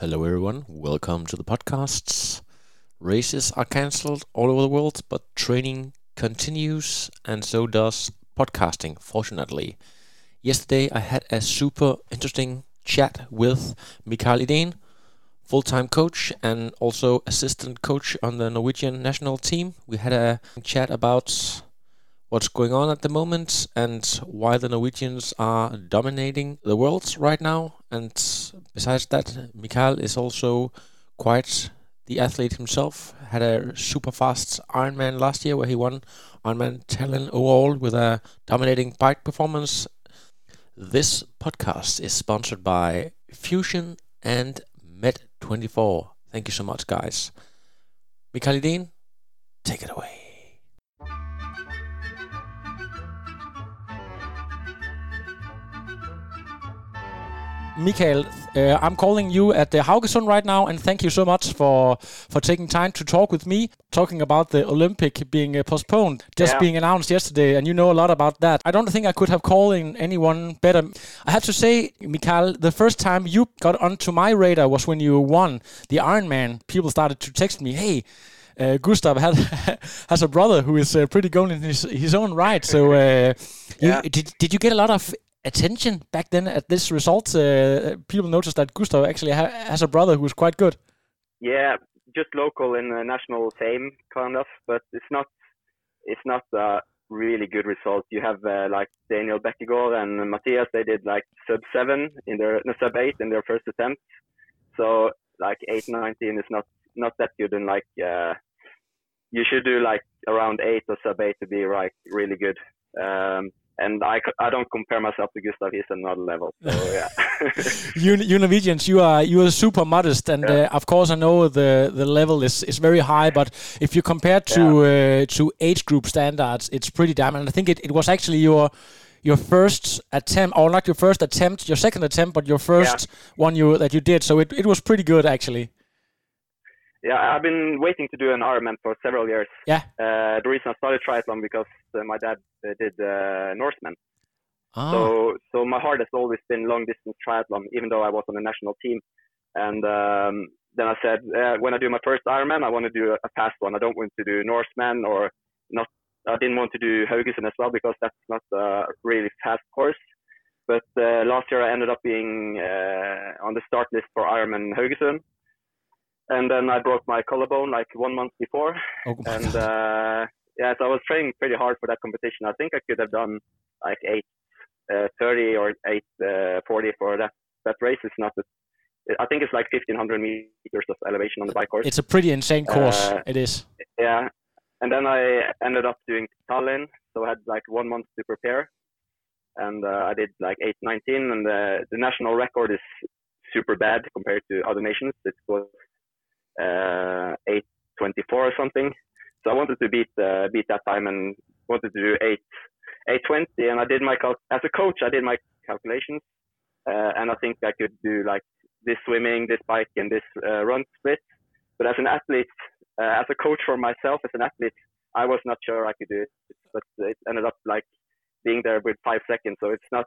Hello, everyone. Welcome to the podcasts. Races are cancelled all over the world, but training continues, and so does podcasting, fortunately. Yesterday, I had a super interesting chat with Mikal Iden, full time coach and also assistant coach on the Norwegian national team. We had a chat about what's going on at the moment and why the Norwegians are dominating the world right now. And besides that, Mikal is also quite the athlete himself. Had a super fast Ironman last year where he won Ironman Tallinn overall with a dominating bike performance. This podcast is sponsored by Fusion and Med24. Thank you so much, guys. Mikal Iden, take it away. Mikal, uh, I'm calling you at the Haugesund right now, and thank you so much for for taking time to talk with me. Talking about the Olympic being uh, postponed, just Yeah. being announced yesterday, and you know a lot about that. I don't think I could have called in anyone better. I have to say, Mikal, the first time you got onto my radar was when you won the Ironman. People started to text me, "Hey." Uh, Gustav had, has a brother who is uh, pretty going in his, his own right. So, uh, you, did did you get a lot of attention back then at this result? Uh, people noticed that Gustav actually ha- has a brother who is quite good. Yeah, just local the national fame, kind of, but it's not it's not a really good result. You have uh, like Daniel Bækkegård and Matthias. They did like sub seven in their no, sub eight in their first attempt. So like eight nineteen is not not that good, and like uh, you should do like around eight or sub eight to be like really good. Um, and I, I don't compare myself to Gustav. He's another level. So yeah. you, you Norwegians, you are you are super modest, and Yeah. uh, of course I know the the level is, is very high. But if you compare to uh, to age group standards, it's pretty damn. And I think it, it was actually your your first attempt, or not your first attempt, your second attempt, but your first one you that you did. So it, it was pretty good actually. Yeah, I've been waiting to do an Ironman for several years. Yeah. Uh, the reason I started triathlon because uh, my dad uh, did uh, Norseman. Ah. So, so my heart has always been long distance triathlon, even though I was on the national team. And um, then I said, uh, when I do my first Ironman, I want to do a, a fast one. I don't want to do Norseman or not. I didn't want to do Haugesund as well because that's not a really fast course. But uh, last year I ended up being uh, on the start list for Ironman Haugesund and then I broke my collarbone like one month before, Oh and uh, yeah, so I was training pretty hard for that competition. I think I could have done like eight uh, thirty or eight uh, forty for that. That race is not. A, I think it's like fifteen hundred meters of elevation on the bike course. it's a pretty insane course. Uh, it is. yeah, and then I ended up doing Tallinn, so I had like one month to prepare, and uh, I did like eight nineteen, and the the national record is super bad compared to other nations. It was uh, 824 or something. So I wanted to beat uh, beat that time and wanted to do 8 820. And I did my cal- as a coach, I did my calculations, uh, and I think I could do like this swimming, this bike, and this uh, run split. But as an athlete, uh, as a coach for myself, as an athlete, I was not sure I could do it. But it ended up like being there with five seconds. So it's not.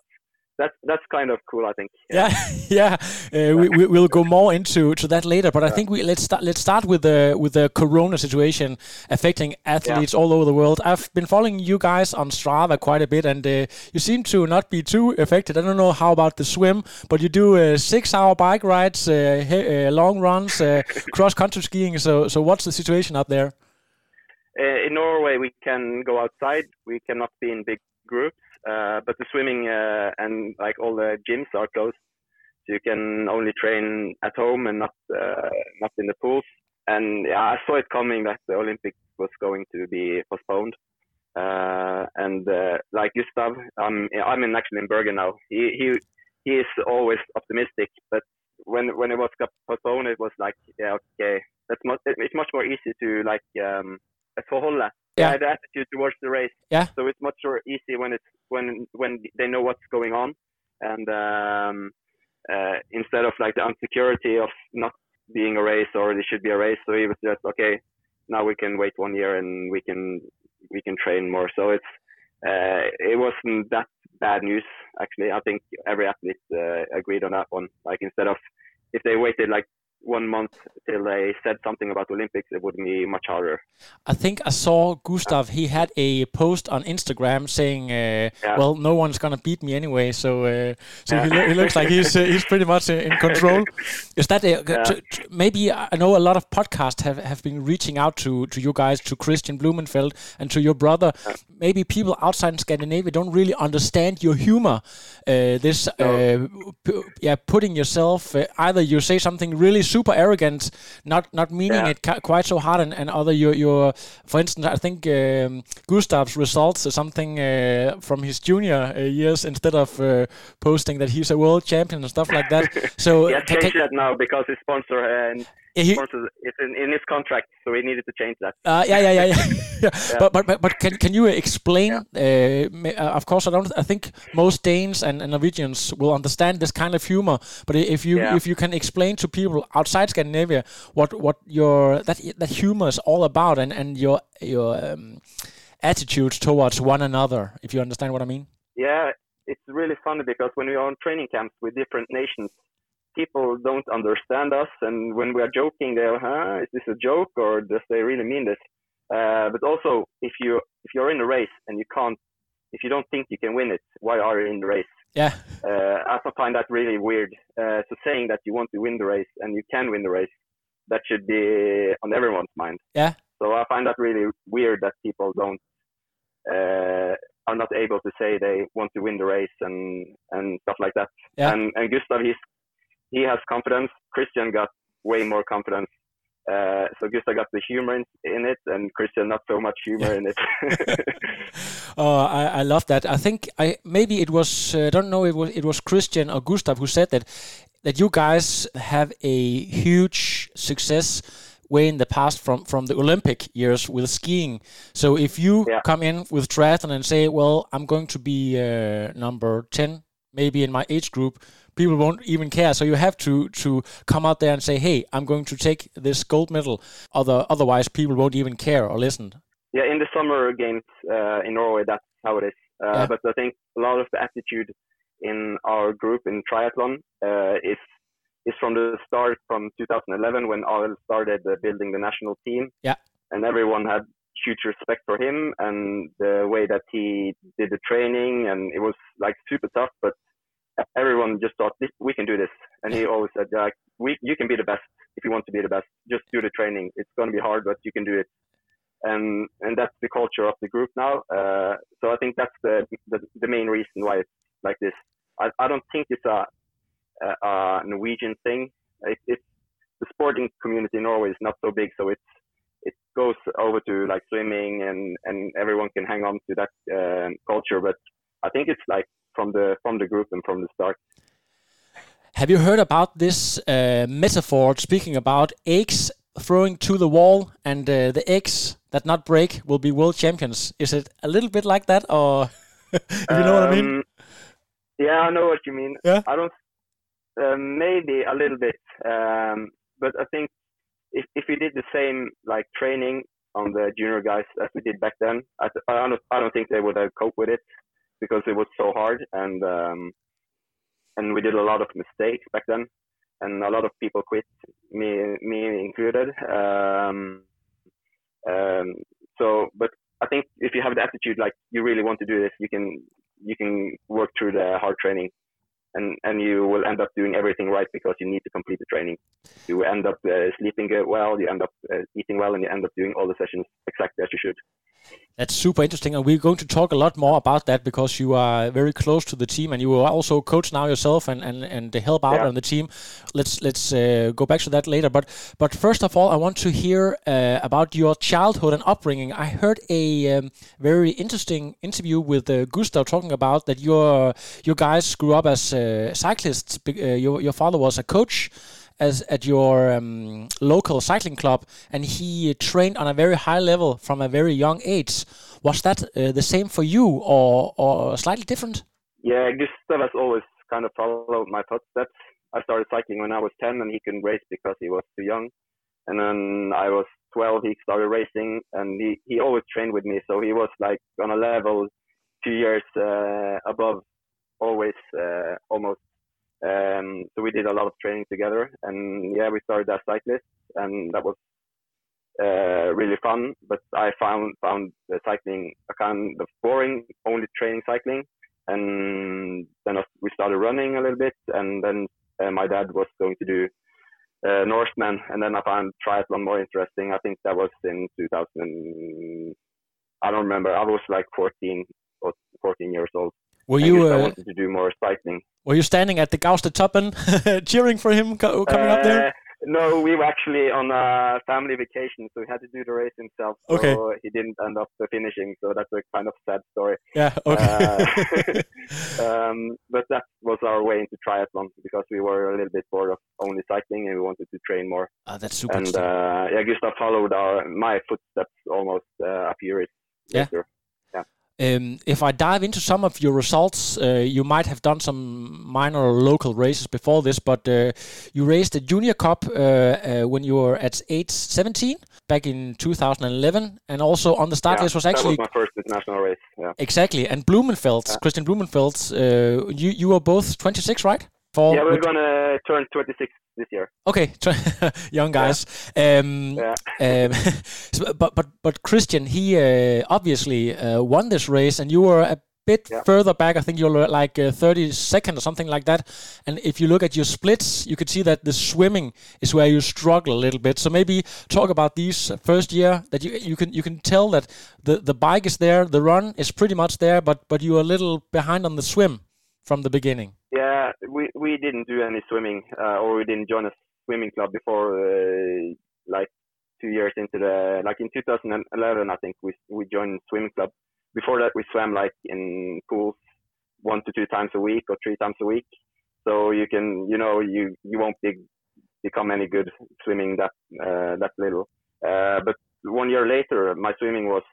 That's that's kind of cool, I think. Yeah, yeah. Uh, we, we will go more into to that later, but I think we let's start let's start with the with the Corona situation affecting athletes all over the world. I've been following you guys on Strava quite a bit, and uh, you seem to not be too affected. I don't know how about the swim, but you do uh, six-hour bike rides, uh, uh, long runs, uh, cross-country skiing. So, so what's the situation up there? Uh, in Norway, we can go outside. We cannot be in big groups, uh, but the swimming uh, and like all the gyms are closed, so you can only train at home and not uh, not in the pools. And yeah, I saw it coming that the Olympics was going to be postponed. Uh, and uh, like Gustav, I'm I'm in actually in Bergen now. He he he is always optimistic, but when when it was postponed, it was like yeah okay that's much it's much more easy to like um förhålla Yeah. the attitude towards the race. Yeah. So it's much more easy when it's when when they know what's going on, and um, uh, instead of like the insecurity of not being a race or there should be a race. So it was just okay. Now we can wait one year and we can we can train more. So it's uh, it wasn't that bad news actually. I think every athlete uh, agreed on that one. Like instead of if they waited like one month till they said something about Olympics, it would be much harder. I think I saw Gustav. He had a post on Instagram saying, uh, "Well, no one's gonna beat me anyway." So, uh, so he, lo- he looks like he's uh, he's pretty much uh, in control. Is that a, to- to- maybe? I know a lot of podcasts have, have been reaching out to to you guys, to Kristian Blummenfelt, and to your brother. Maybe people outside Scandinavia don't really understand your humor. Uh, this, uh, p- yeah, putting yourself uh, either you say something really super arrogant, not not meaning Yeah. it quite so hard, and, and other your your, for instance, I think um, Gustav's results are something uh, from his junior uh, years instead of uh, posting that he's a world champion and stuff like that. So ca- ca- that now because his sponsor and Yeah, he- it's in, in his contract, so he needed to change that. Uh, yeah, yeah, yeah, yeah. yeah. But, but but but can can you explain? Uh, ma- uh, of course, I don't. I think most Danes and, and Norwegians will understand this kind of humor. But if you Yeah. if you can explain to people outside Scandinavia what what your that that humor is all about and and your your um, attitudes towards one another, if you understand what I mean. Yeah, it's really funny because when we are on training camps with different nations, people don't understand us, and when we are joking, they're, "Huh, is this a joke or does they really mean this?" Uh, but also, if you if you're in a race and you can't, if you don't think you can win it, why are you in the race? Yeah, Uh, I find that really weird. Uh, so saying that you want to win the race and you can win the race, that should be on everyone's mind. yeah, So I find that really weird that people don't uh, are not able to say they want to win the race and and stuff like that. Yeah. And and Gustav, he's he has confidence. Kristian got way more confidence. Uh, so Gustav got the humor in, in it, and Kristian not so much humor in it. Oh, I, I love that. I think I maybe it was uh, I don't know it was it was Kristian or Gustav who said that that you guys have a huge success way in the past from from the Olympic years with skiing. So if you Yeah. come in with triathlon and say, "Well, I'm going to be uh, number ten, maybe in my age group," people won't even care. So you have to to come out there and say, "Hey, I'm going to take this gold medal." Other otherwise, people won't even care or listen. yeah, in the summer games uh, in Norway, that's how it is. Uh, Yeah. But I think a lot of the attitude in our group in triathlon uh, is is from the start from 2011 when Arild started uh, building the national team. Yeah. And everyone had huge respect for him and the way that he did the training, and it was like super tough, but everyone just thought we can do this. And he always said, like, we you can be the best if you want to be the best. Just do the training. It's going to be hard, but you can do it and and that's the culture of the group now. Uh, so I think that's the, the the main reason why it's like this. I, I don't think it's a, a, a Norwegian thing. It, it's the sporting community in Norway is not so big, so it's it goes over to like swimming and and everyone can hang on to that um culture. But I think it's like from the from the group and from the start. Have you heard about this uh, metaphor speaking about eggs throwing to the wall and uh, the eggs that not break will be world champions? Is it a little bit like that, or if you know what I mean? Um, Yeah, I know what you mean. Yeah. I don't. Um, maybe a little bit, um, but I think if if we did the same like training on the junior guys as we did back then, I, I don't I don't think they would have coped with it because it was so hard and um, and we did a lot of mistakes back then, and a lot of people quit, me me included. Um, um, so, but I think if you have the attitude like you really want to do this, you can you can work through the hard training, and and you will end up doing everything right because you need to complete the training. You end up uh, sleeping uh, well, you end up uh, eating well, and you end up doing all the sessions exactly as you should. That's super interesting, and we're going to talk a lot more about that because you are very close to the team, and you are also coach now yourself, and and and help out yeah. on the team. Let's let's uh, go back to that later. But but first of all, I want to hear uh, about your childhood and upbringing. I heard a um, very interesting interview with uh, Gustav talking about that your your guys grew up as uh, cyclists. Uh, your your father was a coach as at your um, local cycling club, and he trained on a very high level from a very young age. Was that uh, the same for you, or or slightly different? Yeah, Gustav has always kind of followed my footsteps. I started cycling when I was 10, and he couldn't race because he was too young. And then I was 12, he started racing, and he, he always trained with me. So he was like on a level two years uh, above, always uh, almost um, so we did a lot of training together, and yeah, we started as cyclists, and that was uh, really fun. But I found found the cycling a kind of boring, only training cycling, and then we started running a little bit, and then uh, my dad was going to do uh, Norseman, and then I found triathlon more interesting. I think that was in 2000. I don't remember. I was like 14 or 14 years old. Were you? I, uh, wanted to do more cycling. Were you standing at the Gaustatoppen cheering for him co- coming uh, up there? Uh, no, we were actually on a family vacation, so he had to do the race himself. So okay. he didn't end up finishing, so that's a kind of sad story. Yeah, okay. Uh, um, but that was our way into triathlon because we were a little bit bored of only cycling and we wanted to train more. Uh, that's super. And uh, yeah, Gustav followed our my footsteps almost uh, a few years yeah. later. Um, if I dive into some of your results, uh, you might have done some minor local races before this, but uh, you raced a Junior Cup uh, uh when you were at age 17 back in 2011, and also on the start yeah, list was actually that was my first international race. Yeah. Exactly, and Blummenfelt, yeah. Kristian Blummenfelt, uh, you you were both 26, right? For yeah, we're gonna turn 26 this year. Okay, young guys. Yeah. Um, yeah. um, but but but Kristian, he uh, obviously uh, won this race, and you were a bit yeah. further back. I think you were like uh, 32nd or something like that. And if you look at your splits, you could see that the swimming is where you struggle a little bit. So maybe talk about these first year that you you can you can tell that the the bike is there, the run is pretty much there, but but you are a little behind on the swim from the beginning. Yeah, we we didn't do any swimming, uh, or we didn't join a swimming club before, uh, like two years into the like in 2011, I think we we joined swimming club. Before that, we swam like in pools one to two times a week or three times a week. So you can, you know, you you won't be, become any good swimming that uh, that little. Uh, but one year later, my swimming was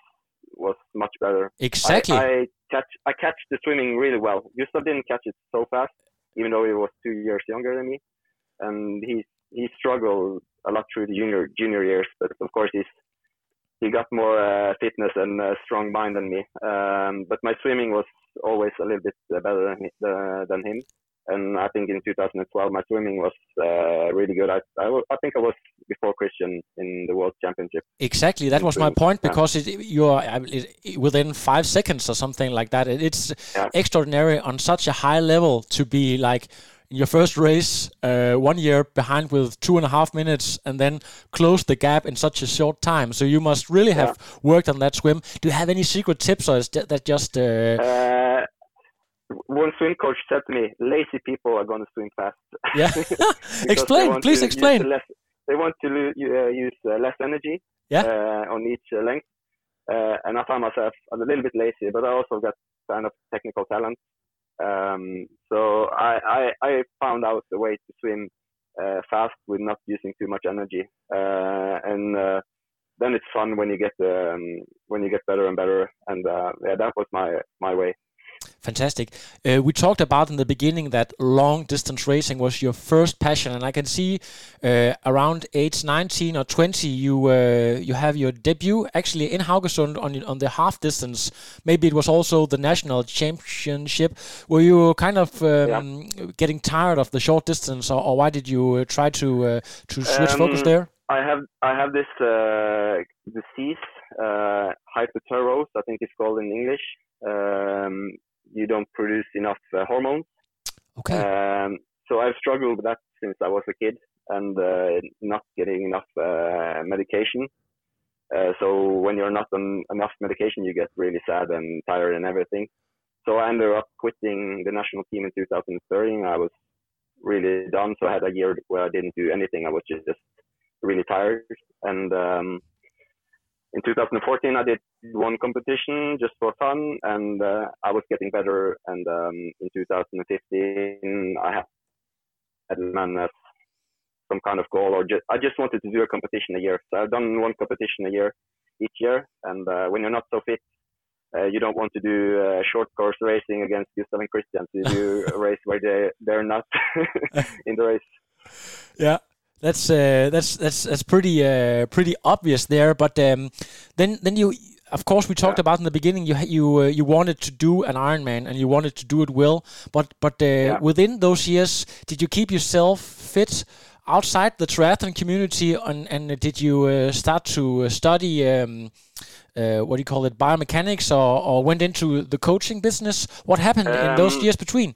was much better. Exactly. I, I catch I catch the swimming really well. Gustav didn't catch it so fast, even though he was two years younger than me, and he he struggled a lot through the junior junior years. But of course, he's he got more uh, fitness and uh, strong mind than me. Um, but my swimming was always a little bit uh, better than, uh, than him and I think in 2012 my swimming was uh, really good. I, I, I, think I was before Kristian in the World Championship. Exactly, that was my point because yeah. it, you're it, within five seconds or something like that. It's yeah. extraordinary on such a high level to be like in your first race uh, one year behind with two and a half minutes and then close the gap in such a short time. So you must really have yeah. worked on that swim. Do you have any secret tips or is that just? Uh, uh one swim coach said to me, "Lazy people are going to swim fast." Yeah, explain, please explain. Less, they want to uh, use uh, less energy yeah. uh, on each uh, length, uh, and I found myself a little bit lazy, but I also got kind of technical talent. Um, so I, I, I found out a way to swim uh, fast with not using too much energy, and then it's fun when you get um, when you get better and better. And yeah, that was my my way. Fantastic. Uh, we talked about in the beginning that long distance racing was your first passion, and I can see uh, around age 19 or 20, you uh, you have your debut actually in Haugesund on on the half distance. Maybe it was also the national championship. Were you kind of um, yeah. getting tired of the short distance, or, or why did you uh, try to uh, to switch um, focus there? I have I have this uh, disease, uh, hyperthyrosis, I think it's called in English. Um, you don't produce enough uh, hormones. Okay. Um, so I've struggled with that since I was a kid and uh, not getting enough uh, medication. Uh, so when you're not on enough medication, you get really sad and tired and everything. So I ended up quitting the national team in 2013. I was really done. So I had a year where I didn't do anything. I was just, just really tired. And um, in 2014, I did one competition just for fun, and uh, I was getting better. And um, in 2015, I had had some kind of goal, or just I just wanted to do a competition a year. So I've done one competition a year each year. And uh, when you're not so fit, uh, you don't want to do uh, short course racing against Gustav and Kristian. You do a race where they they're not in the race. Yeah. That's uh, that's that's that's pretty uh, pretty obvious there. But um, then then you of course we talked yeah. about in the beginning you you uh, you wanted to do an Ironman and you wanted to do it well. But but uh, yeah. within those years, did you keep yourself fit? Outside the triathlon community, and, and did you uh, start to uh, study um, what do you call it, biomechanics, or, or went into the coaching business? What happened um, in those um, years between?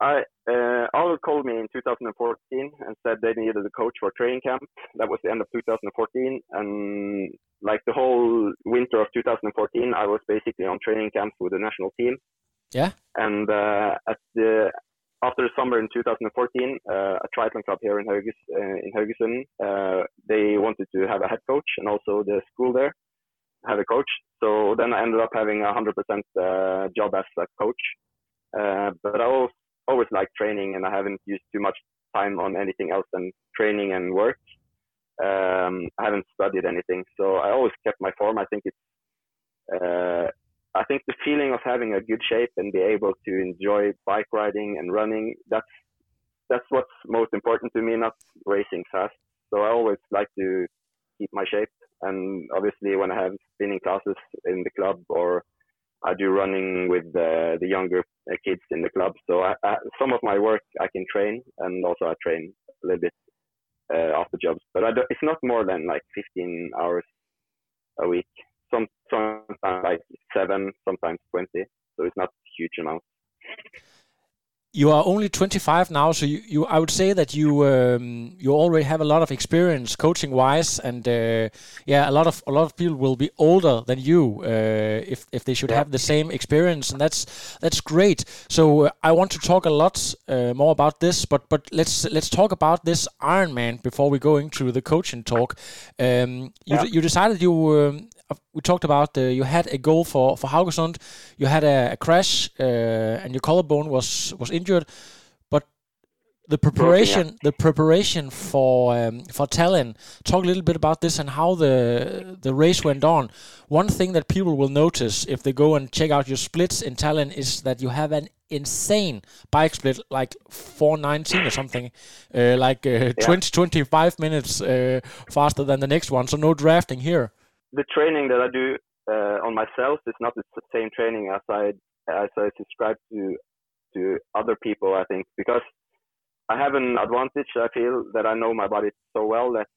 I uh, Oliver called me in 2014 and said they needed a coach for training camp. That was the end of 2014, and like the whole winter of 2014, I was basically on training camps with the national team. Yeah. And uh, at the after the summer in 2014, uh, a triathlon club here in Hauges, uh, in Haugesund, uh, they wanted to have a head coach and also the school there have a coach. So then I ended up having a 100% uh, job as a coach. Uh, but I also always liked training and I haven't used too much time on anything else than training and work. Um, I haven't studied anything, so I always kept my form. I think it's, uh, I think the feeling of having a good shape and be able to enjoy bike riding and running, that's, that's what's most important to me, not racing fast. So I always like to keep my shape. And obviously when I have spinning classes in the club or I do running with the, the younger uh, kids in the club. So I, I, some of my work I can train, and also I train a little bit uh, after jobs. But it's not more than like 15 hours a week. Some sometimes like seven, sometimes 20. So it's not huge amount you are only 25 now, so you, you I would say that you um, you already have a lot of experience coaching wise, and uh, yeah, a lot of a lot of people will be older than you uh, if if they should yeah. have the same experience, and that's that's great. So uh, I want to talk a lot uh, more about this, but but let's let's talk about this Ironman before we go into the coaching talk. Um, you yeah. you decided you um, we talked about uh, you had a goal for for Haugesund, you had a, a crash, uh, and your collarbone was was injured, but the preparation yeah. the preparation for um, for Tallinn. Talk a little bit about this and how the the race went on. One thing that people will notice if they go and check out your splits in Tallinn is that you have an insane bike split, like 419 or something, uh, like uh, yeah. 20 25 minutes uh, faster than the next one. So no drafting here the training that I do uh, on myself is not the same training as I as I subscribe to to other people. I think because I have an advantage. I feel that I know my body so well that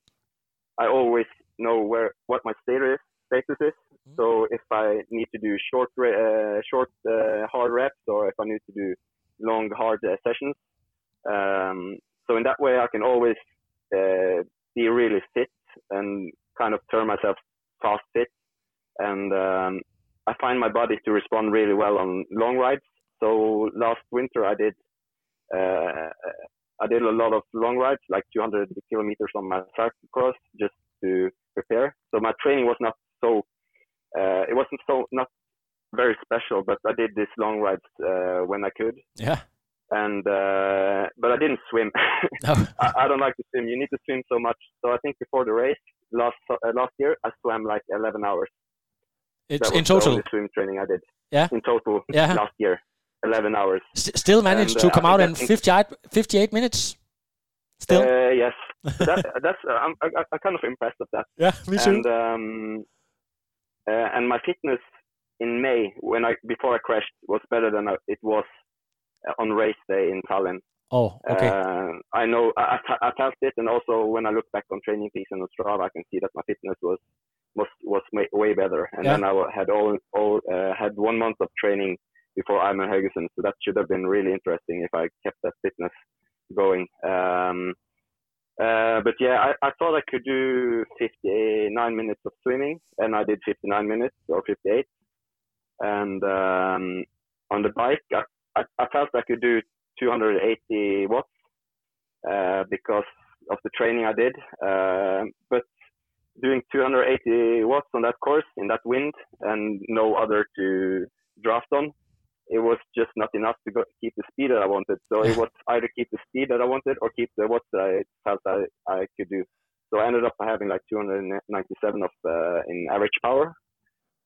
I always know where what my status status is. Mm-hmm. So if I need to do short uh, short uh, hard reps or if I need to do long hard uh, sessions, um, so in that way I can always uh, be really fit and kind of turn myself fast fit, and um, I find my body to respond really well on long rides. So last winter I did uh, I did a lot of long rides, like 200 kilometers on my cyclocross, just to prepare. So my training was not so uh, it wasn't so not very special, but I did these long rides uh, when I could. Yeah. And uh, but I didn't swim. I, I, don't like to swim. You need to swim so much. So I think before the race, last uh, last year I swam like 11 hours. It's in total. swim training I did. Yeah. In total, yeah. last year, 11 hours. S still managed and, to uh, come out in 58, 58 minutes. Still. Uh, yes. that, that's I'm, I, am kind of impressed with that. Yeah, me too. And um, uh, and my fitness in May when I before I crashed was better than it was on race day in Tallinn. Oh, okay. Uh, I know I, I felt it, and also when I look back on Training Peaks and Strava, I can see that my fitness was was was way better. And yeah. then I had all all uh, had one month of training before Ironman Haugesund, so that should have been really interesting if I kept that fitness going. Um, Uh, but yeah, I, I thought I could do 59 minutes of swimming, and I did 59 minutes or 58. And um, on the bike, I, I, I, felt I could do 280 watts uh, because of the training I did. Uh, but doing 280 watts on that course in that wind and no other to draft on, it was just not enough to go, keep the speed that I wanted. So it was either keep the speed that I wanted or keep the watts that I felt I, I could do. So I ended up having like 297 of uh, in average power.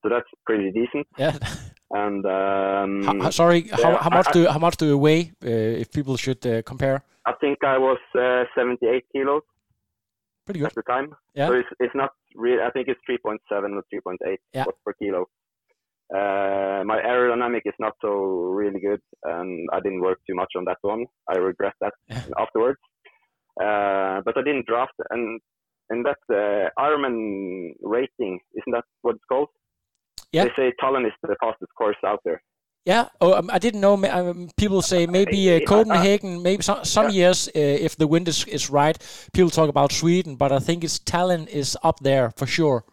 So that's pretty decent. Yeah. And um, how, sorry, yeah, how, how much I, do how much do you weigh? Uh, if people should uh, compare. I think I was uh, 78 kilos. Pretty good at the time. Yeah. So it's, it's not really. I think it's 3.7 or 3.8 yeah. per kilo. Uh, my aerodynamic is not so really good, and I didn't work too much on that one. I regret that afterwards. Uh, but I didn't draft, and and that uh, Ironman rating isn't that what it's called? Yeah. They say Tallinn is the fastest course out there. Yeah. Oh, um, I didn't know. Um, people say maybe uh, Copenhagen. Maybe some, some yeah. years, uh, if the wind is, is right, people talk about Sweden. But I think it's Tallinn is up there for sure.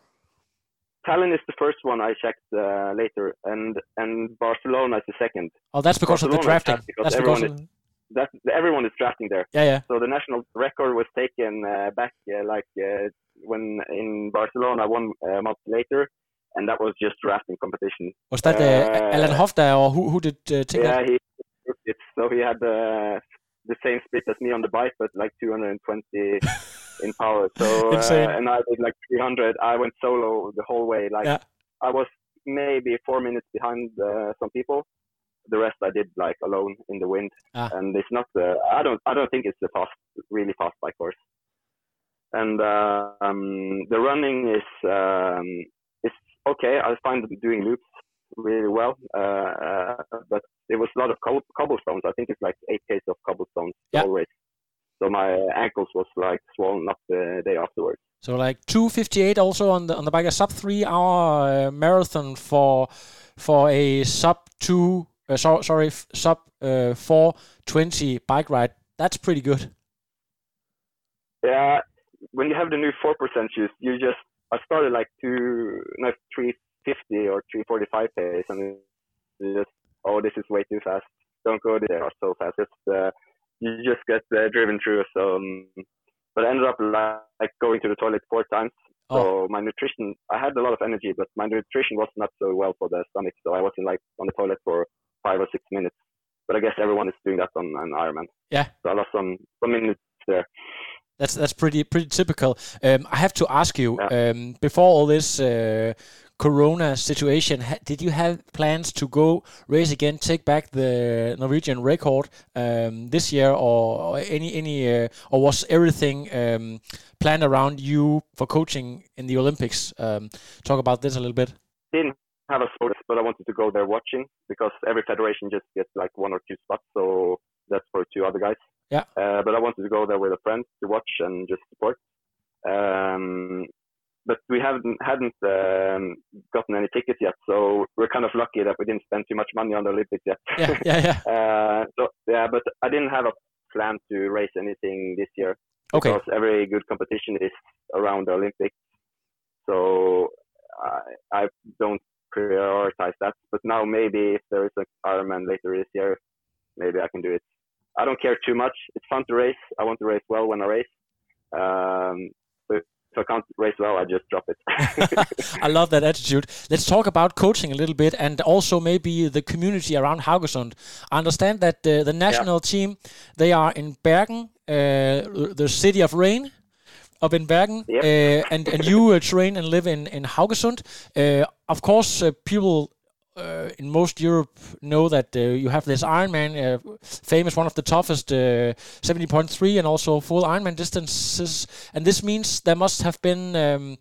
Tallinn is the first one I checked uh, later, and and Barcelona is the second. Oh, that's because Barcelona of the drafting. That's everyone because is, that everyone is drafting there. Yeah, yeah. So the national record was taken uh, back uh, like uh, when in Barcelona one uh, month later, and that was just drafting competition. Was that uh, Allan Hofstad or who who did uh, take yeah, that? he it. So he had uh, the same speed as me on the bike, but like 220 in power. So uh, and I did like 300. I went solo the whole way. Like yeah. I was maybe four minutes behind uh, some people. The rest I did like alone in the wind, ah. and it's not the. I don't. I don't think it's the fast, really fast bike course. And uh, um, the running is um, is okay. I find doing loops really well, uh, uh, but it was a lot of cobblestones. I think it's like eight k's of cobblestones yeah. always. So my ankles was like swollen up the day afterwards. So like 258 also on the on the bike, a sub three hour uh, marathon for for a sub two uh, so, sorry sub uh, 420 bike ride. That's pretty good. Yeah, when you have the new four percent shoes, you just I started like two no three fifty or three forty five pace, and just oh this is way too fast. Don't go there so fast. Just uh, you just get uh, driven through. So, um, but I ended up like going to the toilet four times. So oh. my nutrition, I had a lot of energy, but my nutrition was not so well for the stomach. So I was in like on the toilet for five or six minutes. But I guess everyone is doing that on an Ironman. Yeah. So I lost some some minutes there. That's that's pretty pretty typical. Um, I have to ask you yeah. um, before all this uh, Corona situation, did you have plans to go race again, take back the Norwegian record um, this year, or any any, uh, or was everything um, planned around you for coaching in the Olympics? Um, talk about this a little bit. Didn't have a spot, but I wanted to go there watching because every federation just gets like one or two spots, so that's for two other guys. Yeah. Uh, but I wanted to go there with a friend to watch and just support. Um, but we haven't hadn't um, gotten any tickets yet, so we're kind of lucky that we didn't spend too much money on the Olympics yet. Yeah, yeah, yeah. uh, so yeah, but I didn't have a plan to race anything this year okay. because every good competition is around the Olympics. So I, I don't prioritize that. But now maybe if there is an Ironman later this year, maybe I can do it. I don't care too much. It's fun to race. I want to race well when I race. Um, if I can't race well, I just drop it. I love that attitude. Let's talk about coaching a little bit and also maybe the community around Haugesund. I understand that the, the national yeah. team, they are in Bergen, uh, the city of rain up in Bergen, yep. uh, and and you uh, train and live in in Haugesund. Uh, of course, uh, people uh, in most Europe know that uh, you have this Ironman, uh, famous one of the toughest, uh, 70.3, and also full Ironman distances. And this means there must have been um,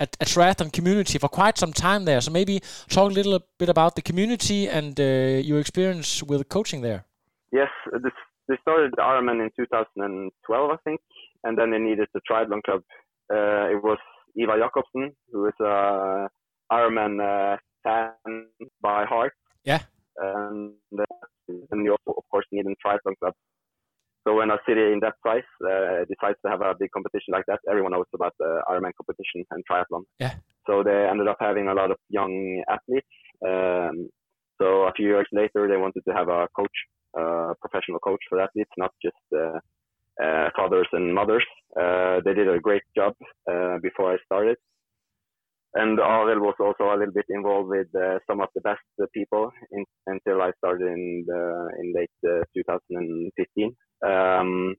a, a triathlon community for quite some time there. So maybe talk a little bit about the community and uh, your experience with coaching there. Yes, this, they started Ironman in 2012, I think, and then they needed a triathlon club. Uh, it was Ivar Jakobsen, who is a Ironman fan by heart. Yeah. And then you also, of course need a triathlon club. so when a city in that size uh, decides to have a big competition like that, everyone knows about the Ironman competition and triathlon. Yeah. So they ended up having a lot of young athletes. Um, so a few years later, they wanted to have a coach, uh, professional coach for athletes, not just uh, uh, fathers and mothers. Uh, they did a great job uh, before I started. And Arild was also a little bit involved with uh, some of the best people in, until I started in the, in late 2015. Um,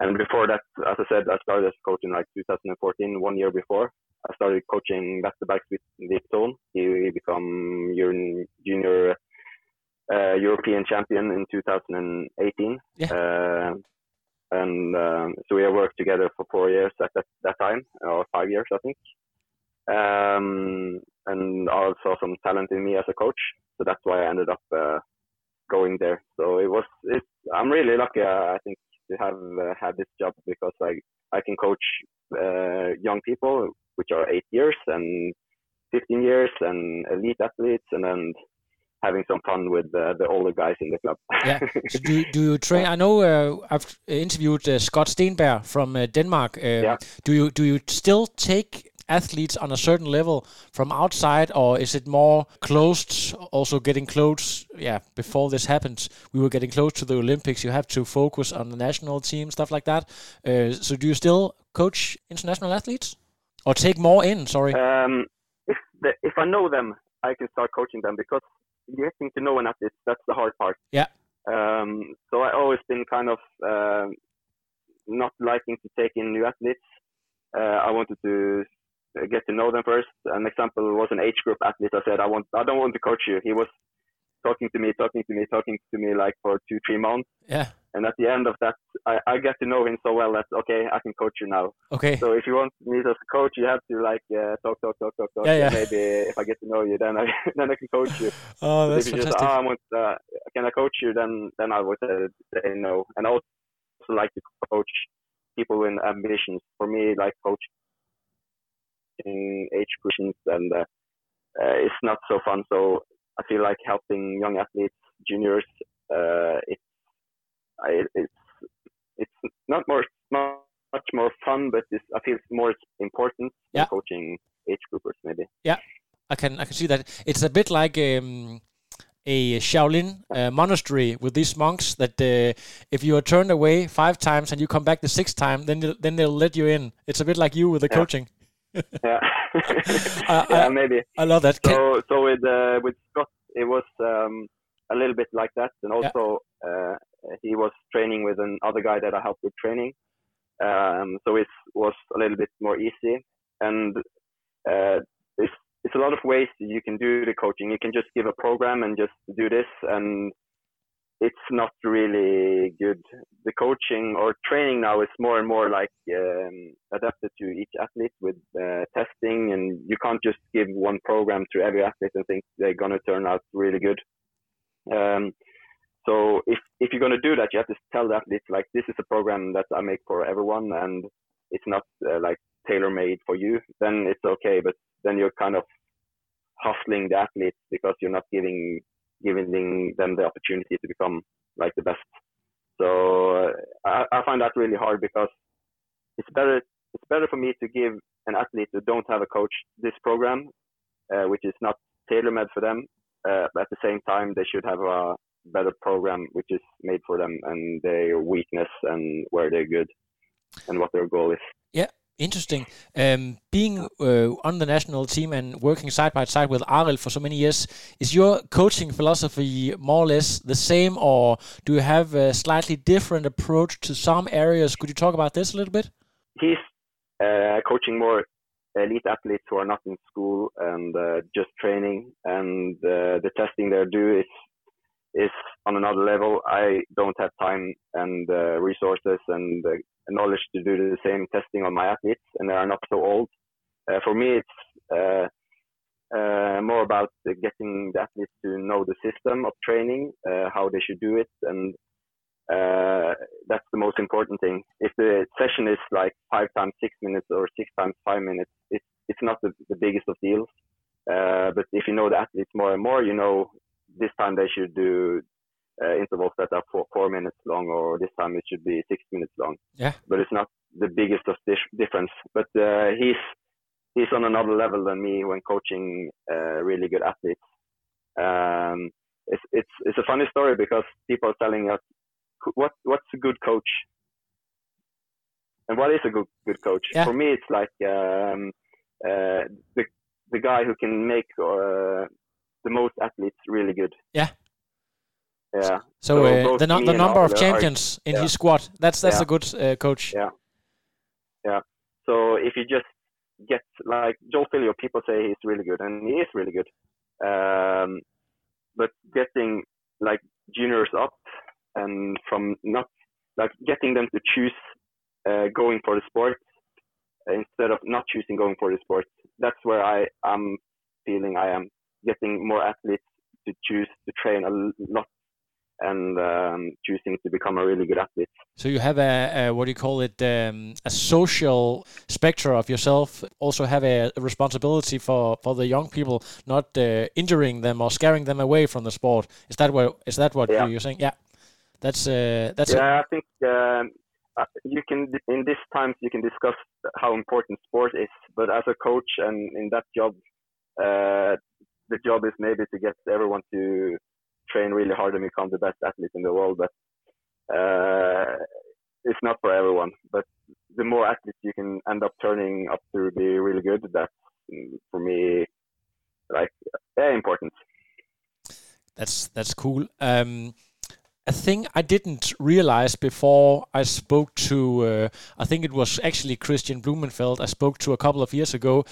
and before that, as I said, I started as coach in like 2014, one year before. I started coaching back to back with Vipton. He became junior uh, European champion in 2018. Yeah. Uh, and um, so we have worked together for four years at that, that time, or five years, I think. Um, and also some talent in me as a coach, so that's why I ended up uh, going there. So it was, it, I'm really lucky, uh, I think, to have uh, had this job because I I can coach uh, young people, which are eight years and 15 years, and elite athletes, and then having some fun with uh, the older guys in the club. yeah. So do do you train? I know uh, I've interviewed uh, Scott Stenberg from uh, Denmark. Um, yeah. Do you do you still take athletes on a certain level from outside, or is it more closed? Also, getting close. Yeah, before this happened, we were getting close to the Olympics. You have to focus on the national team, stuff like that. Uh, so, do you still coach international athletes, or take more in? Sorry. Um, if the, if I know them, I can start coaching them because getting to know an athlete that's the hard part. Yeah. Um, so I always been kind of uh, not liking to take in new athletes. Uh, I wanted to get to know them first. An example was an age group athlete. I said, I want, I don't want to coach you. He was talking to me, talking to me, talking to me like for two, three months. Yeah. And at the end of that, I, I get to know him so well that okay, I can coach you now. Okay. So if you want me as a coach, you have to like uh, talk, talk, talk, talk, talk. Yeah, yeah. Maybe if I get to know you, then I then I can coach you. Oh, that's if you fantastic. just, oh, I want, uh, can I coach you? Then then I would uh, say no. And I also like to coach people with ambitions. For me, like coaching age groups, and uh, uh, it's not so fun. So I feel like helping young athletes, juniors, uh, it's I, it's it's not more not much more fun, but it's, I feel it's more important Yeah. than coaching age groupers maybe. Yeah, I can I can see that it's a bit like um, a Shaolin uh, monastery with these monks that uh, if you are turned away five times and you come back the sixth time, then they'll- then they'll let you in. It's a bit like you with the Yeah. coaching. Yeah, I- yeah, maybe. I love that. Can- So so with uh, with Scott, it was um, a little bit like that, and also uh, he was training with another guy that I helped with training. Um, so it was a little bit more easy, and uh, it's it's a lot of ways you can do the coaching. You can just give a program and just do this, and it's not really good. The coaching or training now is more and more like um, adapted to each athlete with uh, testing, and you can't just give one program to every athlete and think they're gonna turn out really good. Um, so if if you're gonna do that, you have to tell the athletes like this is a program that I make for everyone, and it's not uh, like tailor made for you. Then it's okay, but then you're kind of hustling the athletes because you're not giving giving them the opportunity to become like the best. So I, I find that really hard because it's better it's better for me to give an athlete who don't have a coach this program, uh, which is not tailor made for them. Uh, but at the same time, they should have a better program which is made for them and their weakness and where they're good and what their goal is. Interesting. Um, being uh, on the national team and working side by side with Arild for so many years, is your coaching philosophy more or less the same, or do you have a slightly different approach to some areas? Could you talk about this a little bit? He's uh, coaching more elite athletes who are not in school and uh, just training, and uh, the testing they do is is on another level. I don't have time and uh, resources and uh, knowledge to do the same testing on my athletes, and they are not so old. Uh, for me, it's uh, uh, more about getting the athletes to know the system of training, uh, how they should do it, and uh, that's the most important thing. If the session is like five times six minutes or six times five minutes, it's it's not the, the biggest of deals. But if you know the athletes more and more, you know this time they should do uh, intervals that are four, four minutes long, or this time it should be six minutes long. Yeah. But it's not the biggest of difference. But uh, he's he's on another level than me when coaching uh, really good athletes. Um, it's it's it's a funny story because people are telling us what what's a good coach and what is a good good coach. Yeah. For me, it's like um, uh, the the guy who can make uh, the most athletes really good. Yeah. Yeah. So, So uh, the, me the number of Ole are- champions in yeah. his squad. That's that's Yeah. a good uh, coach. Yeah. So if you just get like Joel Filliol, people say he's really good, and he is really good. Um, but getting like juniors up and from not like getting them to choose uh, going for the sport instead of not choosing going for the sport. That's where I am feeling I am getting more athletes to choose to train a lot and um, choosing to become a really good athlete. So you have a, a what do you call it? Um, a social spectrum of yourself. Also have a, a responsibility for, for the young people, not uh, injuring them or scaring them away from the sport. Is that what is that what Yeah. you're saying? Yeah, that's uh, that's yeah, I think um, uh, you can in these times you can discuss how important sport is, but as a coach and in that job, uh, the job is maybe to get everyone to train really hard and become the best athlete in the world. But uh, it's not for everyone. But the more athletes you can end up turning up to be really good, that's for me like yeah, important. That's that's cool. Um, a thing I didn't realize before I spoke to, uh, I think it was actually Kristian Blummenfelt. I spoke to a couple of years ago.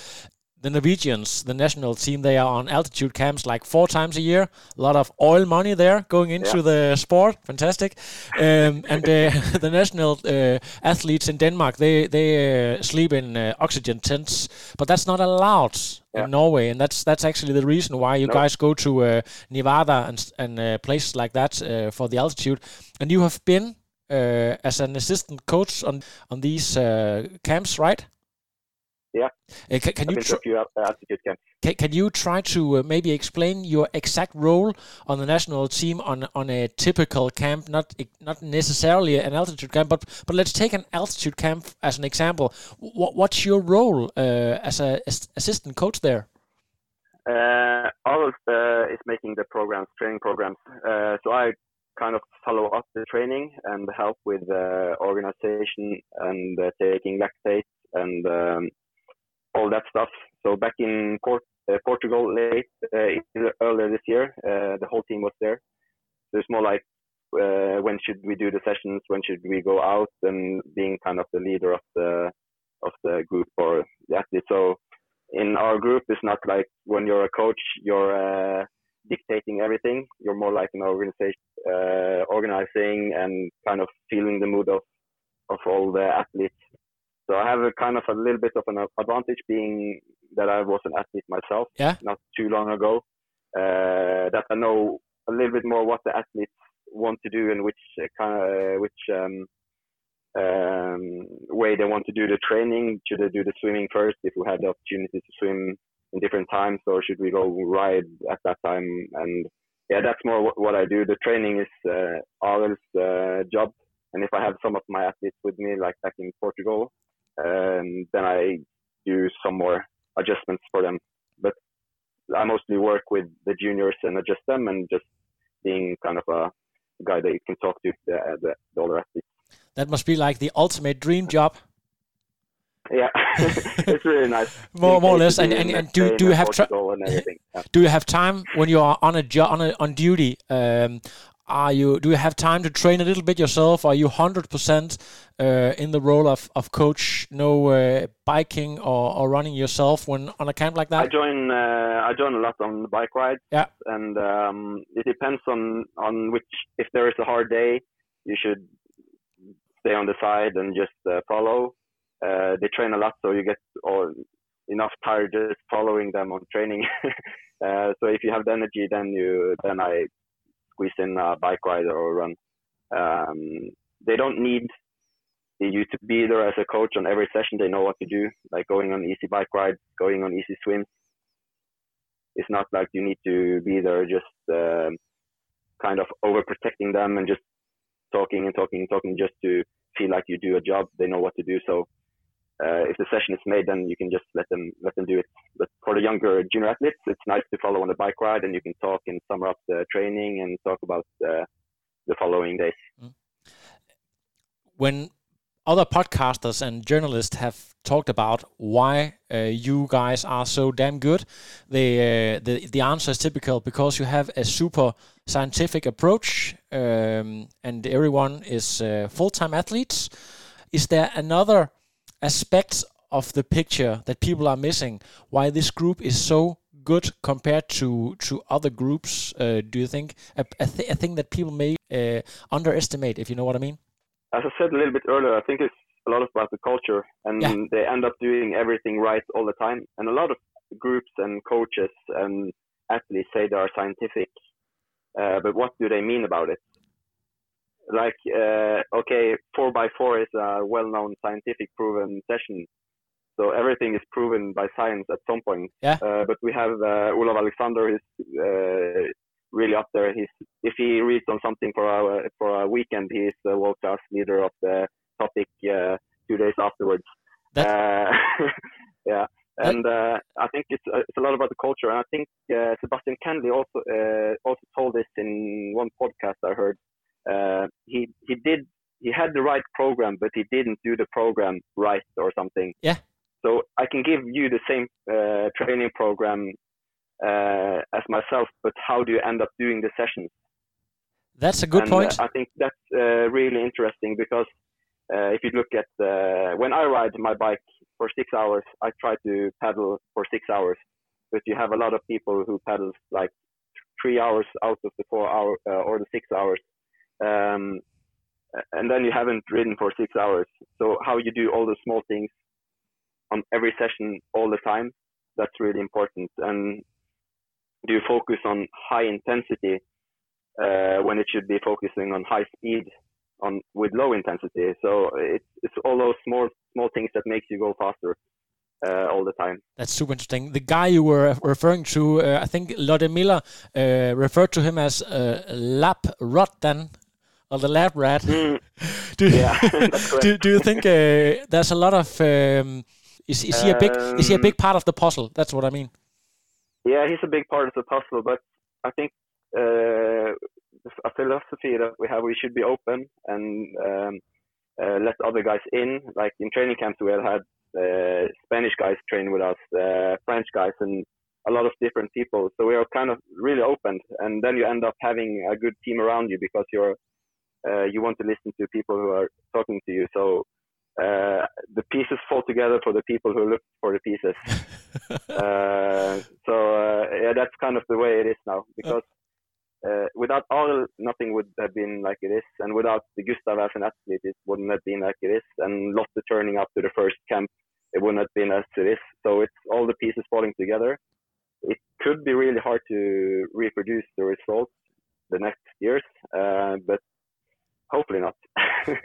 The Norwegians, the national team, they are on altitude camps like four times a year. A lot of oil money there going into Yeah. the sport. Fantastic. Um, and uh, the national uh, athletes in Denmark, they they uh, sleep in uh, oxygen tents, but that's not allowed Yeah. in Norway, and that's that's actually the reason why you No. guys go to uh, Nevada and and uh, places like that uh, for the altitude. And you have been uh, as an assistant coach on on these uh, camps, right? Yeah. Uh, ca- can you tr- few al- altitude camps. can, can you try to uh, maybe explain your exact role on the national team on on a typical camp, not not necessarily an altitude camp, but but let's take an altitude camp as an example. What what's your role uh, as a assistant coach there? Uh, all of uh, is making the programs, training programs. Uh, so I kind of follow up the training and help with uh, organization and uh, taking lactate and um, all that stuff. So back in Port- uh, Portugal late uh, earlier this year, uh, the whole team was there. So it's more like uh, when should we do the sessions, when should we go out, and being kind of the leader of the of the group or the athlete. So in our group it's not like when you're a coach you're uh, dictating everything you're more like an organization uh, organizing and kind of feeling the mood of of all the athletes so i have a kind of a little bit of an advantage being that i was an athlete myself Yeah. not too long ago uh, that i know a little bit more what the athletes want to do and which uh, kind of which um, um, way they want to do the training. Should they do the swimming first if we had the opportunity to swim in different times, or should we go ride at that time? And yeah, that's more what, what I do. The training is uh, Arild's uh, job, and if I have some of my athletes with me, like back in Portugal, um, then I do some more adjustments for them. But I mostly work with the juniors and adjust them, and just being kind of a guy that you can talk to the, the, the older athletes. That must be like the ultimate dream job. Yeah, it's really nice. More- more or less. And- and- and do- do you have tra- and? Yeah. Do you have time when you are on a job on, a, on duty? Um, are you do you have time to train a little bit yourself? Are you hundred percent uh, in the role of, of coach? No uh, biking or, or running yourself when on a camp like that I join. Uh, I join a lot on bike rides. Yeah. and um, it depends on on which. If there is a hard day, you should stay on the side and just uh, follow. Uh, they train a lot, so you get all, enough tired just following them on training. uh, so if you have the energy, then you then I squeeze in a bike ride or run. Um, they don't need you to be there as a coach on every session. They know what to do, like going on easy bike rides, going on easy swims. It's not like you need to be there just um kind of overprotecting them and just talking and talking and talking just to feel like you do a job. They know what to do. So uh, if the session is made, then you can just let them let them do it. But for the younger junior athletes, it's nice to follow on the bike ride, and you can talk and sum up the training and talk about uh, the following days. Mm. When other podcasters and journalists have talked about why uh, you guys are so damn good, the uh, the the answer is typical because you have a super scientific approach, um, and everyone is uh, full time athletes. Is there another aspects of the picture that people are missing why this group is so good compared to to other groups uh, do you think? A, a, th a, thing that people may uh, underestimate if you know what i mean. As i said a little bit earlier i think it's a lot about the culture and yeah. they end up doing everything right all the time. And a lot of groups and coaches and athletes say they are scientific uh, but what do they mean about it like uh, okay, four by four is a well-known scientific proven session, so everything is proven by science at some point. Yeah. Uh, but we have uh, Olav Aleksander is uh, really up there. He's if he reads on something for a for a weekend, he's the world class leader of the topic uh, two days afterwards. Uh, yeah. And uh, I think it's it's a lot about the culture, and I think Sebastian Kennedy also also told this in one podcast I heard uh, he he did he had the right program, but he didn't do the program right or something. Yeah. So I can give you the same uh, training program uh, as myself, but how do you end up doing the sessions? That's a good and, point. Uh, I think that's uh, really interesting because uh, if you look at when I ride my bike for six hours, I try to pedal for six hours. But you have a lot of people who pedal like three hours out of the four hour or the six hours um, and then you haven't ridden for six hours. So how you do all the small things on every session all the time, that's really important. And do you focus on high intensity uh, when it should be focusing on high speed on with low intensity? So it's it's all those small small things that makes you go faster. Uh, all the time. That's super interesting. The guy you were referring to, uh, I think Lotte Miller uh, referred to him as uh, Lap Rotten or the lab rat. Mm. do, yeah, do, do you think uh, there's a lot of um, is, is he a big um, is he a big part of the puzzle? That's what I mean. Yeah, he's a big part of the puzzle, but I think uh, a philosophy that we have we should be open and um, uh, let other guys in. Like in training camps, we had uh, Spanish guys train with us, uh, French guys, and a lot of different people. So we are kind of really open, and then you end up having a good team around you because you're uh, you want to listen to people who are talking to you. So uh, the pieces fall together for the people who look for the pieces. uh, so uh, yeah, that's kind of the way it is now. Because uh, without all, nothing would have been like it is, and without the Gustav as an athlete, it wouldn't have been like it is. And Lotte turning up to the first camp, it wouldn't have been as it is. So it's all the pieces falling together. It could be really hard to reproduce the results the next years, uh, but hopefully not.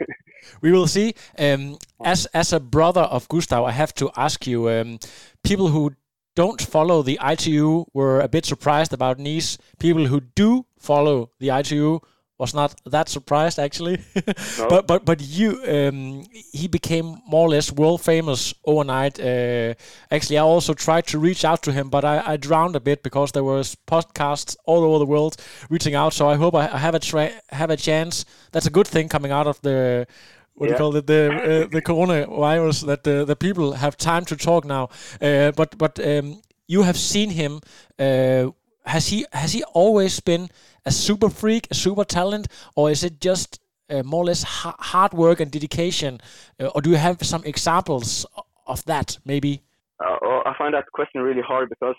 we will see. Um, as as a brother of Gustav, I have to ask you: um, people who don't follow the ITU were a bit surprised about Nice. People who do follow the ITU was not that surprised actually. no. But but but you um, he became more or less world famous overnight. Uh, actually, I also tried to reach out to him, but I, I drowned a bit because there was podcasts all over the world reaching out. So I hope I, I have a tra- have a chance. That's a good thing coming out of the what yeah. do you call it the uh, the coronavirus that the, the people have time to talk now. Uh, but but um, you have seen him. Uh, has he has he always been a super freak, a super talent, or is it just uh, more or less ha hard work and dedication? Uh, or do you have some examples of that, maybe? Uh, well, I find that question really hard because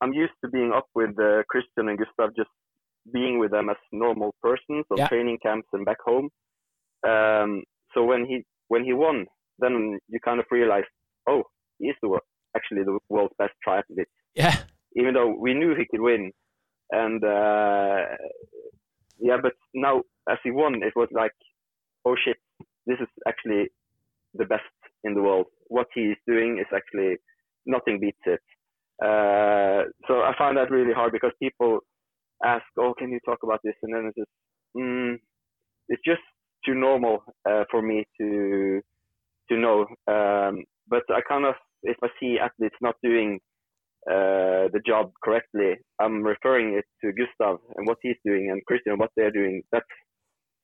I'm used to being up with uh, Kristian and Gustav, just being with them as normal persons on yeah. training camps and back home. Um, so when he when he won, then you kind of realize, oh, he is the world, actually the world's best triathlete. Yeah. Even though we knew he could win, and uh, yeah, but now as he won, it was like, oh shit, this is actually the best in the world. What he is doing is actually nothing beats it. Uh, so I find that really hard because people ask, "Oh, can you talk about this?" And then it's just, mm, it's just too normal uh, for me to to know. Um, but I kind of, if I see athletes not doing uh, the job correctly, I'm referring it to Gustav and what he's doing, and Kristian what they're doing. That's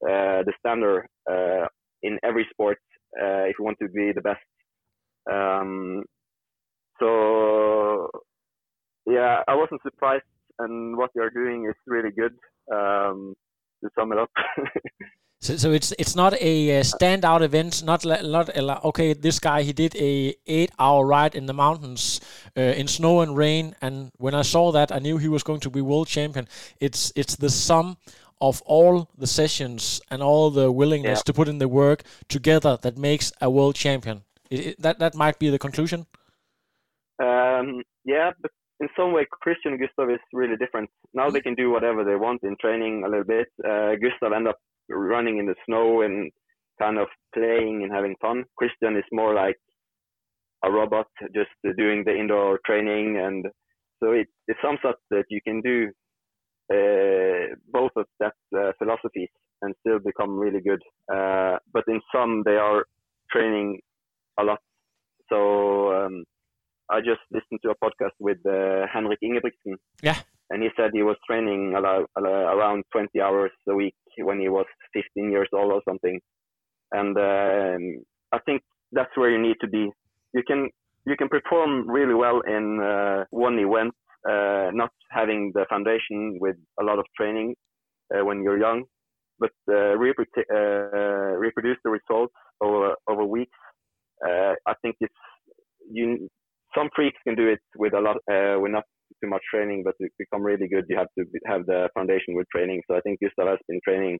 uh, the standard uh, in every sport uh, if you want to be the best. Um, so yeah, I wasn't surprised, and what you're doing is really good. Um, to sum it up. So, so it's it's not a uh, standout event. Not not a, lot okay. This guy he did a eight hour ride in the mountains uh, in snow and rain, and when I saw that, I knew he was going to be world champion. It's it's the sum of all the sessions and all the willingness Yeah. to put in the work together that makes a world champion. It, it- that that might be the conclusion. Um, yeah, but in some way, Kristian and Gustav is really different. Now they can do whatever they want in training a little bit. Uh, Gustav end up running in the snow and kind of playing and having fun. Kristian is more like a robot, just doing the indoor training, and so it, it sums up that you can do uh, both of that uh, philosophies and still become really good. Uh, but in some, they are training a lot. So um, I just listened to a podcast with uh, Henrik Ingebrigtsen. Yeah. And he said he was training a lo- a lo- around 20 hours a week when he was 15 years old or something. And um, I think that's where you need to be. You can you can perform really well in uh, one event, uh, not having the foundation with a lot of training uh, when you're young, but uh, reprodu- uh, reproduce the results over over weeks. Uh, I think it's you. Some freaks can do it with a lot, with not too much training, but to become really good, you have to have the foundation with training. So I think Gustav has been training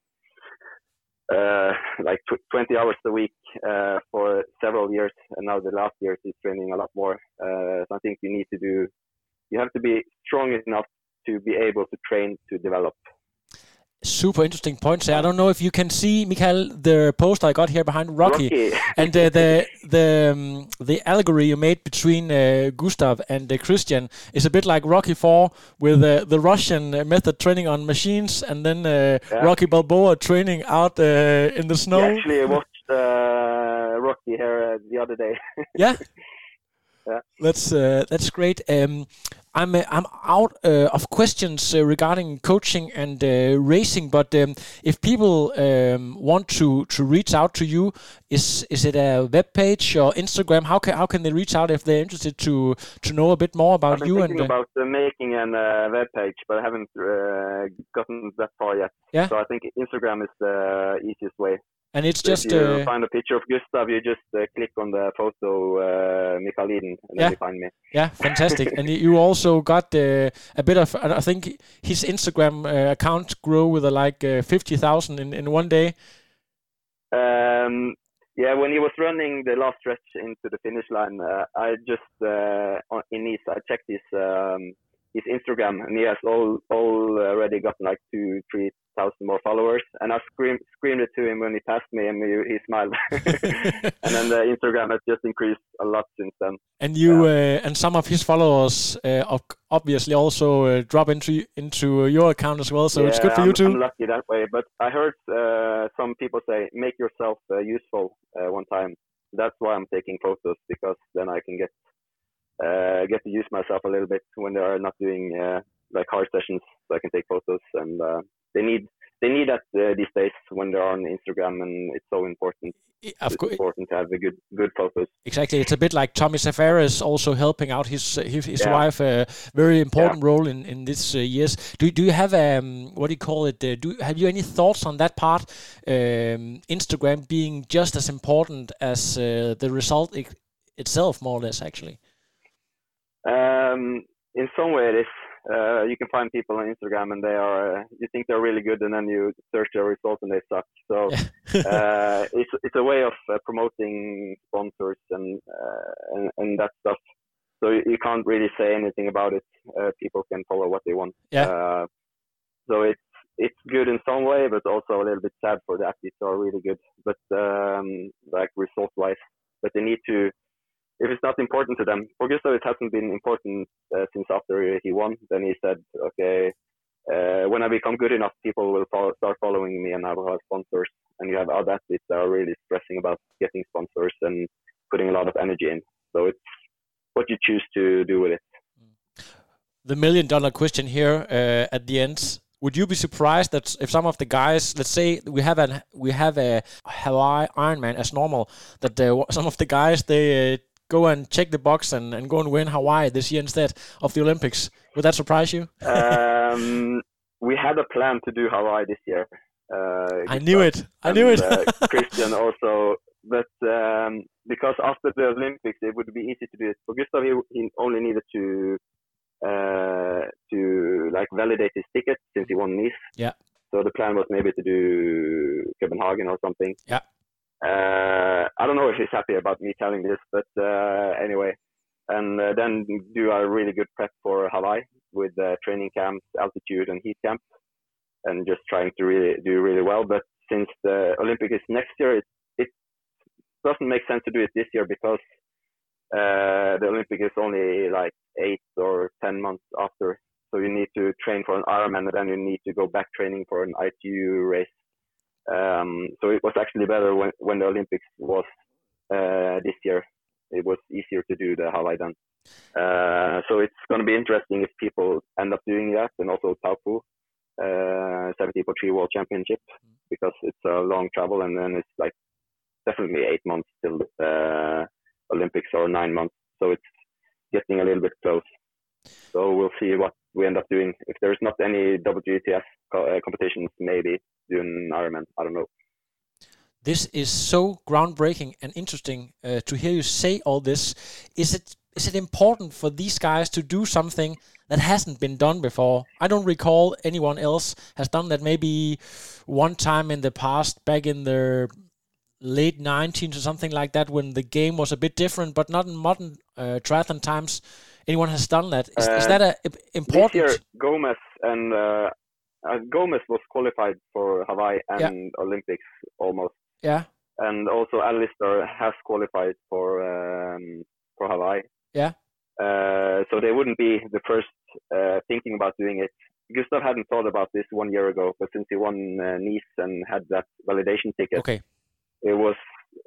uh, like tw- 20 hours a week uh, for several years, and now the last years he's training a lot more. Uh, so I think you need to do, you have to be strong enough to be able to train to develop. Super interesting points. there. I don't know if you can see, Mikal, the poster I got here behind Rocky. Rocky. and uh, the the um, the allegory you made between uh, Gustav and uh, Kristian is a bit like Rocky Four with uh, the Russian uh, method training on machines, and then uh, Yeah. Rocky Balboa training out uh, in the snow. Yeah, actually, I watched Rocky here the other day. yeah. Yeah. That's uh, that's great. Um, I'm uh, I'm out uh, of questions uh, regarding coaching and uh, racing, but um, if people um, want to, to reach out to you, is is it a web page or Instagram? How can how can they reach out if they're interested to to know a bit more about you and uh, about uh, making an uh, web page, but I haven't uh, gotten that far yet. Yeah. So I think Instagram is the easiest way. And it's So just if you uh, find a picture of Gustav, you just uh, click on the photo uh, Mikal Iden, and then Yeah. you find me. yeah fantastic. and you also got uh, a bit of I think his Instagram uh, account grew with uh, like uh, fifty thousand in in one day. Um, yeah, when he was running the last stretch into the finish line, uh, I just uh, on, in Nice I checked his um, his Instagram, and he has all already gotten like two, three thousand more followers. And I screamed screamed it to him when he passed me, and he, he smiled. and then the Instagram has just increased a lot since then. And you uh, and some of his followers uh, obviously also uh, drop into into your account as well. So it's good for I'm, you too. I'm lucky that way. But I heard uh, some people say, make yourself uh, useful uh, one time. That's why I'm taking photos because then I can get uh, get to use myself a little bit when they are not doing uh, like hard sessions. So I can take photos, and uh, they need they need that uh, these days when they're on Instagram, and it's so important. Of it's important to have a good good photos. exactly. It's a bit like Tommy Zaferes also helping out his uh, his, his Yeah. wife. A very important role in in this uh, years. Do do you have um what do you call it? Uh, do have you any thoughts on that part? Um, Instagram being just as important as uh, the result i- itself, more or less, actually. Um, in some way, it is. Uh, you can find people on Instagram and they are, uh, you think they're really good, and then you search their results and they suck. So uh, it's it's a way of uh, promoting sponsors and, uh, and and that stuff. So you, you can't really say anything about it. Uh, people can follow what they want. Yeah. Uh, so it's it's good in some way, but also a little bit sad for the athletes who are really good, but um, like result wise. But they need to if it's not important to them. For Gustav, it hasn't been important uh, since after he won. Then he said, okay, uh, when I become good enough, people will follow, start following me, and I will have sponsors. And you have other athletes that are really stressing about getting sponsors and putting a lot of energy in. So it's what you choose to do with it. The million dollar question here uh, at the end. Would you be surprised that if some of the guys, let's say we have a we have a Hawaii Ironman as normal, that uh, some of the guys they uh, go and check the box and, and go and win Hawaii this year instead of the Olympics? Would that surprise you? um, we had a plan to do Hawaii this year. Uh, I knew it. I knew it. uh, Kristian also, but um, because after the Olympics, it would be easy to do it. For Gustav, he, he only needed to uh, to like validate his ticket since he won Nice. Yeah. So the plan was maybe to do Copenhagen or something. Yeah. Uh, I don't know if he's happy about me telling this, but uh, anyway, and uh, then do a really good prep for Hawaii with training camps, altitude, and heat camps, and just trying to really do really well. But since the Olympic is next year, it, it doesn't make sense to do it this year because uh, the Olympic is only like eight or ten months after. So you need to train for an Ironman, and then you need to go back training for an ITU race. Um, so it was actually better when, when the Olympics was uh, this year. It was easier to do the Hawaii then. Uh, so it's going to be interesting if people end up doing that, and also Taupo, uh, 70.3 World Championship, because it's a long travel, and then it's like definitely eight months till the Olympics or nine months. So it's getting a little bit close. So we'll see what we end up doing. If there's not any WTF co- competitions, maybe doing Ironman. I don't know. This is so groundbreaking and interesting uh, to hear you say all this. Is it is it important for these guys to do something that hasn't been done before? I don't recall anyone else has done that. Maybe one time in the past, back in the late 19s or something like that, when the game was a bit different, but not in modern uh, triathlon times. Anyone has done that? Is, uh, is that a, important? This year, Gomez and uh, uh, Gomez was qualified for Hawaii and yeah. Olympics almost. Yeah. And also Alistair has qualified for um, for Hawaii. Yeah. Uh, so they wouldn't be the first uh, thinking about doing it. Gustav hadn't thought about this one year ago, but since he won uh, Nice and had that validation ticket, okay. it was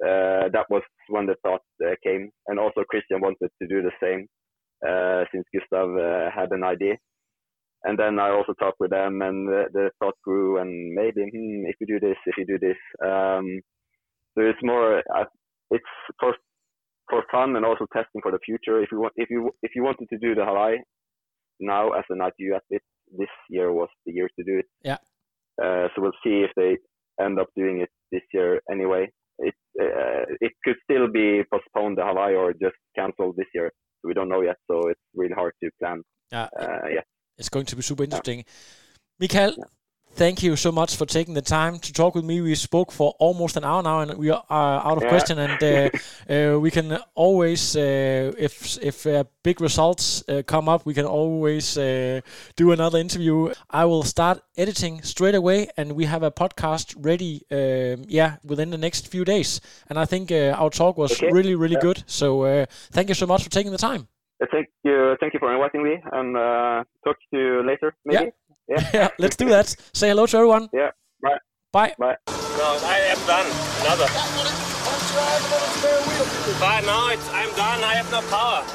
uh, that was when the thought uh, came. And also Kristian wanted to do the same since Gustav had an idea and then I also talked with them, and the, the thought grew, and maybe hmm, if you do this, if you do this, um, so it's more, uh, it's for for fun and also testing for the future. If you want, if you if you wanted to do the Hawaii now as an ITU athlete, this year was the year to do it. Yeah. Uh, so we'll see if they end up doing it this year anyway. It uh, it could still be postponed the Hawaii or just cancelled this year. We don't know yet. So it's really hard to plan. Yeah. Uh, yeah. It's going to be super interesting. Yeah. Mikal, yeah. Thank you so much for taking the time to talk with me. We spoke for almost an hour now, and we are out of yeah. question. And uh, uh, we can always, uh, if if uh, big results uh, come up, we can always uh, do another interview. I will start editing straight away, and we have a podcast ready. Um, yeah, within the next few days. And I think our talk was okay. really, really good. So thank you so much for taking the time. Thank you, thank you for inviting me, and uh, talk to you later. Maybe. Yeah. Yeah. yeah. Let's do that. Say hello to everyone. Yeah. Bye. Bye. Bye. No, I am done. Another. But now it's, I'm done. I have no power.